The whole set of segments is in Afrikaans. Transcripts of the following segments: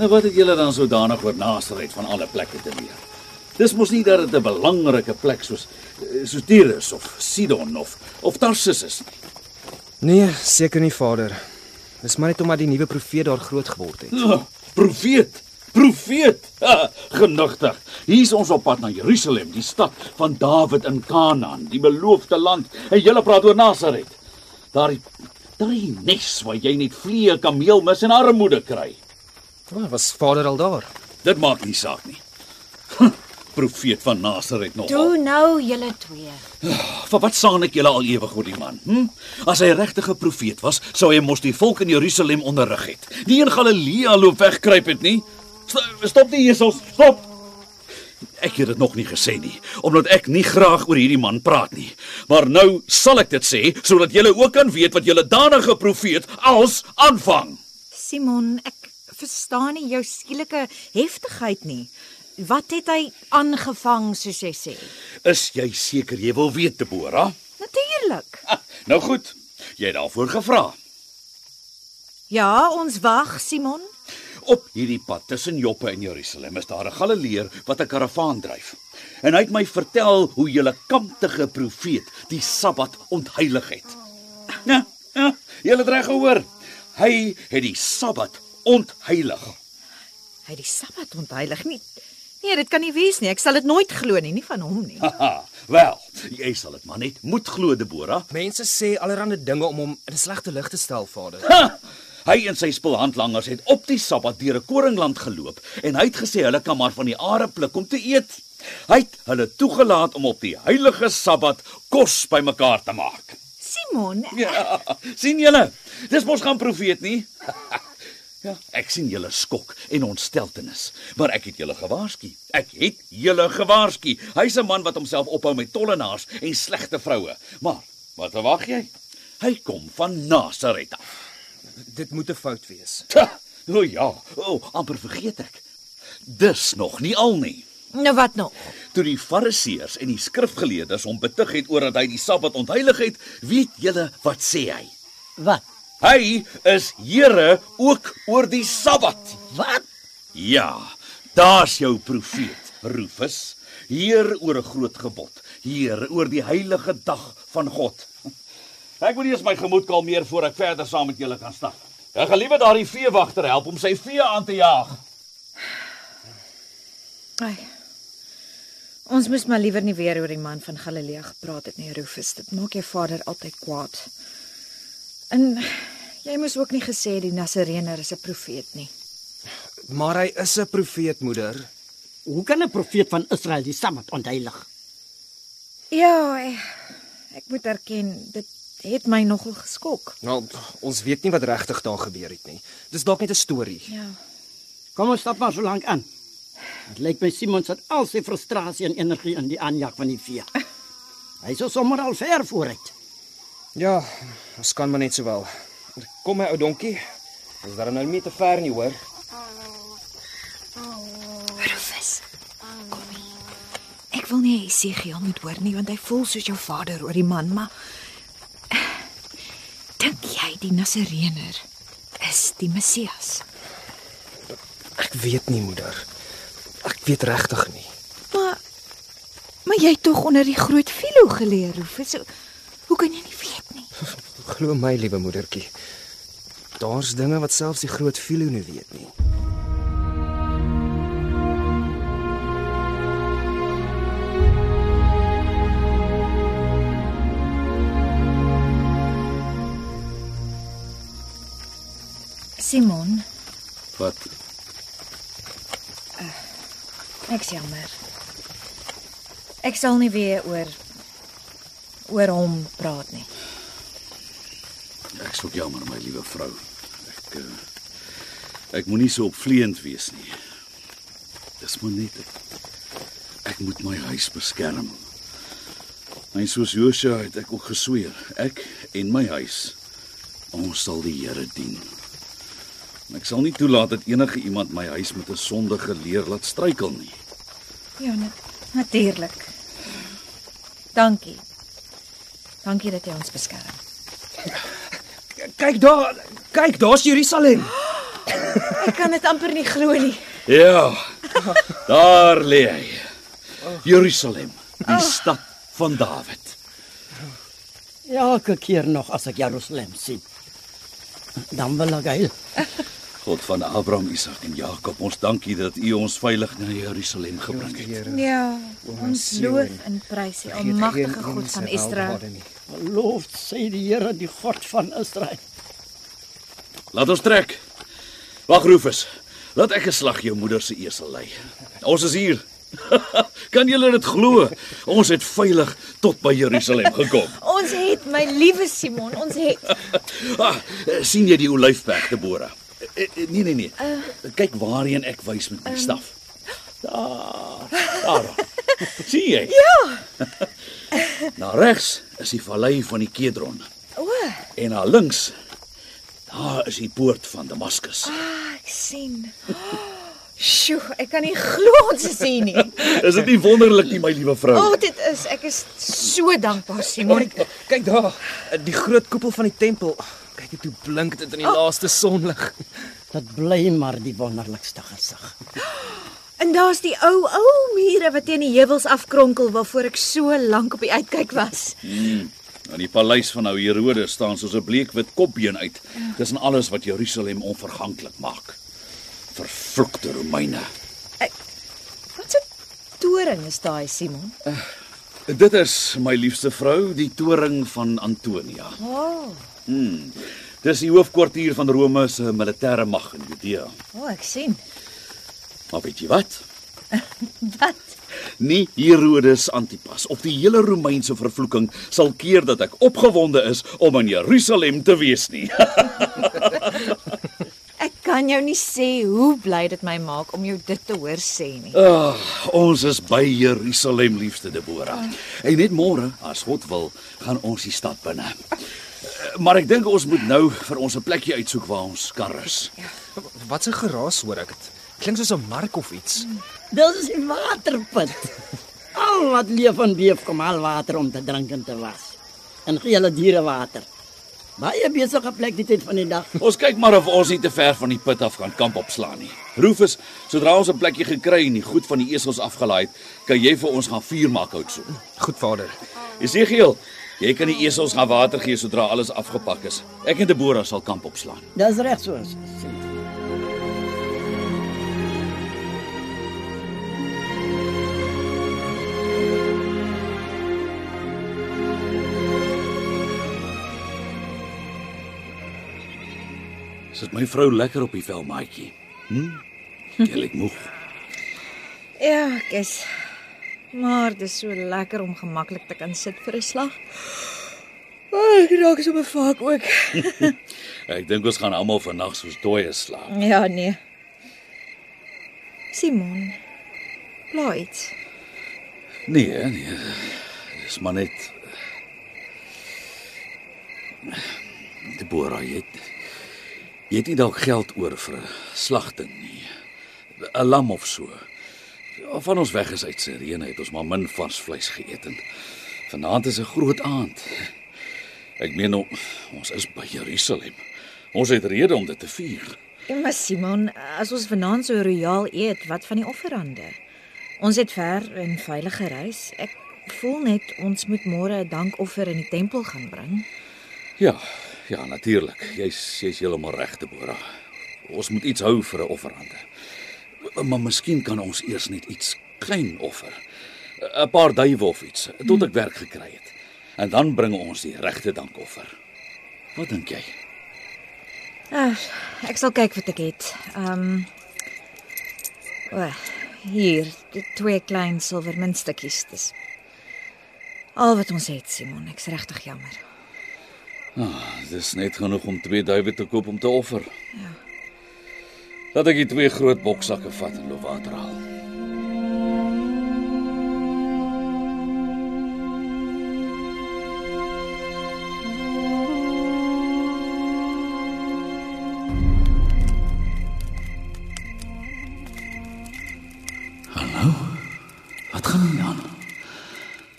Nou wat het julle dan sodanig oor Nasaret van alle plekke te leer? Dis mos nie dat dit 'n belangrike plek soos soos Tyrus of Sidon of of Tarsus is nie. Nee, seker nie, Vader. Dis maar net omdat die nuwe profeet daar groot geword het. Oh, profeet, profeet. Ha, genigtig. Hier's ons op pad na Jerusalem, die stad van Dawid in Kanaan, die beloofde land. En julle praat oor Nasaret. Daardie daardie nes waar jy net vliee, kameel mis en armoede kry. Maar was Vader al daar? Dit maak nie saak nie. Profeet van Nasaret nog. Toe nou julle twee. Vir wat saan ek julle al ewig oor die man? Hm? As hy regtig 'n profeet was, sou hy mos die volk in Jerusalem onderrig het. Nie in Galilea loop wegkruip het nie. St- Stop die Jesus, stop. Ek het dit nog nie gesê nie, omdat ek nie graag oor hierdie man praat nie. Maar nou sal ek dit sê sodat julle ook kan weet wat julle danige profeet als aanvang. Simon, ek verstaan nie jou skielike heftigheid nie. Wat het hy aangevang soos jy sê? Is jy seker jy wil weet, Deborah? Natuurlik. Ah, nou goed. Jy het daarvoor gevra. Ja, ons wag, Simon. Op hierdie pad tussen Joppe en Jerusalem is daar 'n Galileër wat 'n karavaan dryf. En hy het my vertel hoe julle kamptige profeet die Sabbat ontheilig het. Ja, ja, julle het reg gehoor. Hy het die Sabbat ontheilig. Hy het die Sabbat ontheilig nie. Nee, dit kan nie wees nie. Ek sal dit nooit glo nie, nie van hom nie. Haha, wel, jy sal dit maar net moet glo, Deborah. Mense sê allerlei dinge om hom in 'n slegte lig te stel, Vader. Ha! Hy en sy spulhandlangers het op die Sabbat deur 'n koringland geloop en hy het gesê hulle kan maar van die are pluk om te eet. Hy het hulle toegelaat om op die heilige Sabbat kos bymekaar te maak. Simon, Ja, sien julle? Dis mos gaan profeet nie. Ja, ek sien julle skok en ontsteltenis, maar ek het julle gewaarsku. Ek het julle gewaarsku. Hy's 'n man wat homself ophou met tollenaars en slegte vroue. Maar wat verwag jy? Hy kom van Nasaret af. Dit moet 'n fout wees. Tja, o ja, o, oh, amper vergeet ek. Dis nog nie al nie. nou wat nog? Toe die Fariseërs en die skrifgeleerdes hom betug het oor dat hy die Sabbat ontheilig het, weet julle wat sê hy? Wat? Hy is Here ook oor die Sabbat. Wat? Ja, daar's jou profeet, Rufus. Heer oor 'n groot gebod. Heer oor die heilige dag van God. Ek moet eers my gemoed kalmeer voor ek verder saam met julle kan stap. Ek gaan liewer daardie veewagter help om sy vee aan te jaag. Ai. Ons moes maar liewer nie weer oor die man van Galilea gepraat het nie, Rufus. Dit maak jou vader altyd kwaad. En jy moes ook nie gesê die Nasarener is 'n profeet nie. Maar hy is 'n profeet, moeder. Hoe kan 'n profeet van Israel die Sabbat ontheilig? Ja, ek, ek moet erken, dit het my nogal geskok. Nou, ons weet nie wat regtig daar gebeur het nie. Dis dalk net 'n storie. Ja. Kom ons stap maar so lank aan. Dit lyk my Simon sit al sy frustrasie en energie in die aanjag van die vee. Hy is sommer al ver vooruit. Ja, ons kan maar net sowel. Kom my ou donkie. Ons daar nou nie te ver nie, hoor. Rufus. Kom hier. Ek wil nie hê Sigiel moet hoor nie want hy voel soos jou vader oor die man, maar dink jy die Nasarener is die Messias? Ek weet nie, moeder. Ek weet regtig nie. Maar maar jy het tog onder die groot filo geleer, Rufus. So, hoe kan jy nie? Glo my, liewe moedertjie. Daar's dinge wat selfs die groot Filo nie weet nie. Simon, Wat? ek's jammer. Ek sal nie weer oor oor hom praat nie. Ek sou jammer my liewe vrou. Ek uh, ek moenie so opvleend wees nie. Dis maar net ek, ek moet my huis beskerm. En soos Josua het ek ook gesweer, ek en my huis ons sal die Here dien. En ek sal nie toelaat dat enige iemand my huis met 'n sondige leer laat struikel nie. Ja, na natuurlik. Dankie. Dankie dat jy ons beskerm. Kyk daar, kyk, daar's Jerusalem. Ek kan dit amper nie glo nie. Ja. Daar lê hy. Jerusalem, die stad van Dawid. Elke keer nog as ek Jerusalem sien, dan wil ek huil. God van Abraham, Isak en Jakob, ons dankie dat U ons veilig na Jerusalem gebring het. Ja, ons loof en prys die almagtige God van Israel. Loof sy die Here, die God van Israel. Laat ons trek. Wag Rufus. Laat ek 'n slag jou moeder se esel lei. Ons is hier. kan julle dit glo? Ons het veilig tot by Jerusalem gekom. Ons het my liewe Simon, ons het Ah, sien jy die olyfberg te bore? Eh, eh, Nee nee nee. Kyk waarheen ek wys met my staf. Daar. Daar. sien jy? Ja. Na regs is die vallei van die Kedron o, en na links daar is die poort van Damaskus. ah, ek sien. Sjoe, ek kan nie glo ons is hier nie. Is dit nie wonderlik nie, my liewe O, vrou? oh, dit is ek is so dankbaar Simon. Kyk, kyk daar, die groot koepel van die tempel. Kyk hoe blink dit in die laaste sonlig. Dit bly maar die wonderlikste gesig. En daar's die ou ou mure wat teen die heuwels afkronkel waarvoor ek so lank op die uitkyk was. In die paleis van ou Herodes staan soos 'n bleekwit kopbeen uit tussen alles wat Jerusalem onverganklik maak. Vervloekte Romeine. Wat 'n toring is daai Simon? Dit is my liefste vrou, die toring van Antonia. O, Hmm. Dis die hoofkwartier van Rome se militêre mag in Judea. oh, ek sien. Maar weet jy wat? Wat? Nie Herodes Antipas of die hele Romeinse vervloeking sal keer dat ek opgewonde is om in Jerusalem te wees nie. Ek kan jou nie sê hoe bly dit my maak om jou dit te hoor sê nie. Ah, ons is by Jerusalem, liefste Deborah. En net môre, as God wil, gaan ons die stad binne. Maar ek dink ons moet nou vir ons 'n plekjie uitsoek waar ons kan rus. Wat 'n geraas hoor ek dit. Klink soos 'n mark of iets. Dis is die waterput. Al wat leef en beef kom al water om te drink en te was. En gee hulle diere water. Baie besige plek die tyd van die dag. Ons kyk maar of ons nie te ver van die put af kan kamp opslaan nie. Rufus, sodra ons 'n plekjie gekry en die goed van die esels afgelaai het, kan jy vir ons gaan vuur maak hout so. Goed vader. Esegiel, jy kan die esels gaan water gee sodra alles afgepak is. Ek en Deborah sal kamp opslaan. Dis reg soos. sê. Sit my vrou lekker op die vel, maatjie. Hm? Jy lyk moeg. Ja, ek is. Maar dit is so lekker om gemaklik te kan sit vir 'n slag. O, oh, ek raak so bevaak ook. Ek dink ons gaan almal vannag soos dooie slaap. Ja, nee. Simon. Iets. Nee, nee. Dis maar net Deborah, jy het jy het nie dalk geld oor vir 'n slagting nie. 'n Lam of so. Van ons weg is uit Sirene het ons maar min vars vleis geëet en vanaand is 'n groot aand. Ek meen ons is by Jerusalem. Ons het rede om dit te vier. Ja, maar Simon, as ons vanaand so royaal eet, wat van die offerande? Ons het ver en veilig gereis. Ek voel net ons moet môre 'n dankoffer in die tempel gaan bring. Ja, ja, natuurlik. Jy's jy's heeltemal reg, Deborah. Ons moet iets hou vir 'n offerande. Maar miskien kan ons eers net iets klein offer. 'n Paar duiwe of iets tot ek werk gekry het. En dan bring ons die regte dankoffer. Wat dink jy? Ah, ek sal kyk wat ek het. Ehm um, O, hier, twee klein silwer muntstukkies. Dis al wat ons het, Simon. Ek's regtig jammer. Ah, dis net genoeg om twee duwe te koop om te offer. Ja. Laat ek die twee groot boksakke vat en loop water haal. Hallo? Wat gaan hier aan?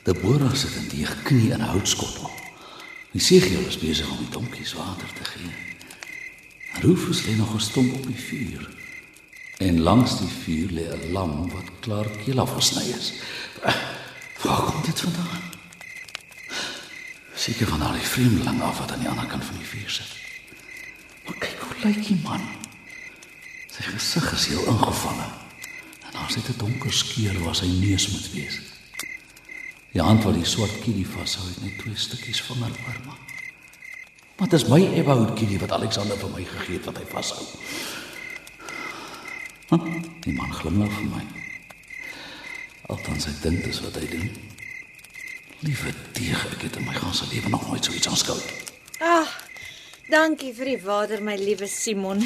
Debora sit in die knie in 'n houtskottel. Die seegiel is besig om donkies water te gee. Rufus lê nog gestomp op die vuur. En langs die vuur lê 'n lam wat klaar keel afgesny is. Waar kom dit vandaan? Seker van al die vreemdelinge af wat aan die ander kant van die vuur sit. Maar kyk hoe lyk die man. Sy gesig is heel ingevalle. En daar sit 'n donker skeur waar sy neus moet wees. Die hand wat die swart kielie vashou het net twee stukkies vingerarme. Maar dit is my Ewout kielie wat Alexander vir my gegee het wat hy vashou. Huh, die man glimlag vir my. Althans ek dink dis wat hy doen. Liewe deeg, ek het in my ganse lewe nog nooit so iets aanskou. Ag, dankie vir die water, my liewe Simon.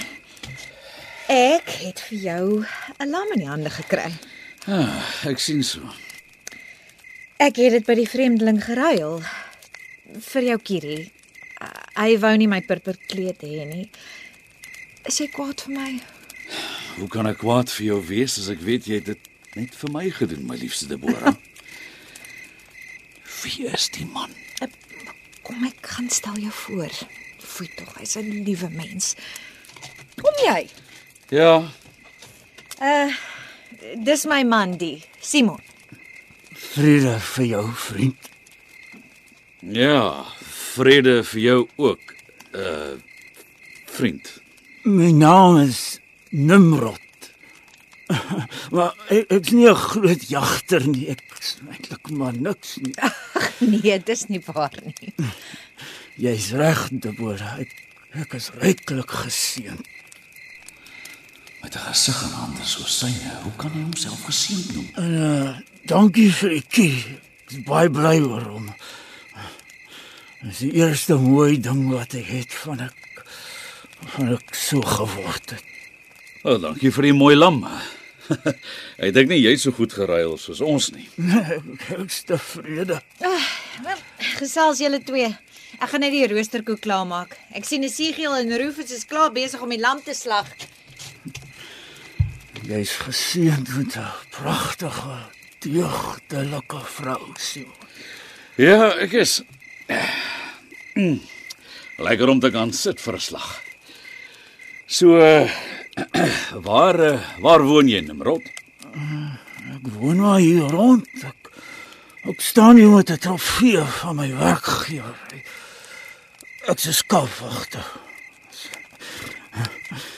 Ek het vir jou 'n lam in die hande gekry. Ah, ek sien so. Ek het dit by die vreemdeling geruil vir jou Kiri. Hy wou nie my purper kleed hê nie. Is jy kwaad vir my? Hoe kan ek kwaad vir jou wees as ek weet jy het dit net vir my gedoen, my liefste Deborah? Wie is die man? Kom ek gaan stel jou voor. Foei tog, hy's 'n liewe mens. Kom jy? Ja, Uh dis my man die, Simon. Vrede vir jou vriend. ja, vrede vir jou ook. Uh vriend. My naam is Nimrod. Maar ek ek's nie 'n groot jagter nie. Ek eintlik maar niks nie. Nee, dis nie waar nie. Jy's reg, Deborah. Ek ek is ryklik geseën. Gesig en hande so syne, hoe kan hy homself geseën noem? En uh, dankie vir die kie. Ek is baie bly oor hom. Dit is die eerste mooi ding wat ek het van ek van ek so geword het. Oh, dankie vir die mooi lam. Hy dink nie jy so goed geruil soos ons nie. Ek is tevrede. Wel, gesels julle twee. Ek gaan net die roosterkoek klaarmaak. Ek sien 'n Sigiel en Rufus is klaar besig om die lam te slag. Jy's geseënd met 'n pragtige, deugdelike vrou, Simon. Ja, ek is Mm. Lekker om te kan sit vir 'n slag. So uh, waar uh, waar woon jy, Nimrod? Ek woon maar hier rond. Ek, ek staan hier met 'n trofee van my werkgewer. Ek is 'n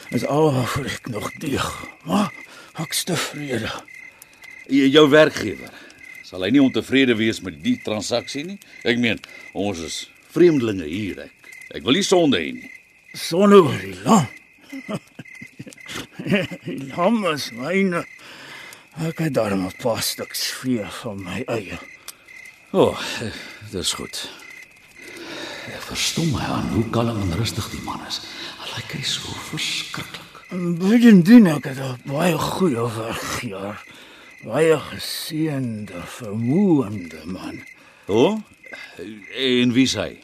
Dis al waarvoor ek nog deeg. Maar ek is tevrede. Jou werkgewer. Sal hy nie ontevrede wees met die transaksie nie? Ek meen, ons is vreemdelinge hier. Ek ek wil nie sonde hê nie. Sonne oor die lam. die lam is myne. Ek het daarom 'n paar stuks vee van my eie. O, oh, dis goed. Ek verstom my aan hoe kalm en rustig die man is. Hy lyk hy so verskriklik. Bydien ek het 'n baie goeie werkgewer. Baie geseënde, vermoënde man. O? Oh, en wie sê?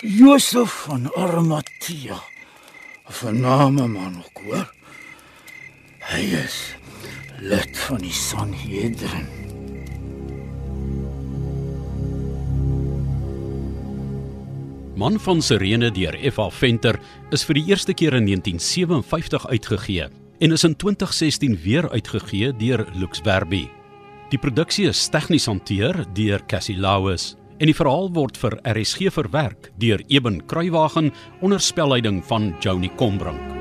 Josef van Arimatea. 'n Vername man ook hoor. Hy is lid van die Sanhedrin. Man van Sirene deur F.A. Venter is vir die eerste keer in 1957 uitgegee en is in 2016 weer uitgegee deur Lux Verbi. Die produksie is tegnies hanteer deur Cassie Lauis en die verhaal word vir RSG verwerk deur Eben Kruiwagen onder spelleiding van Joni Combrink.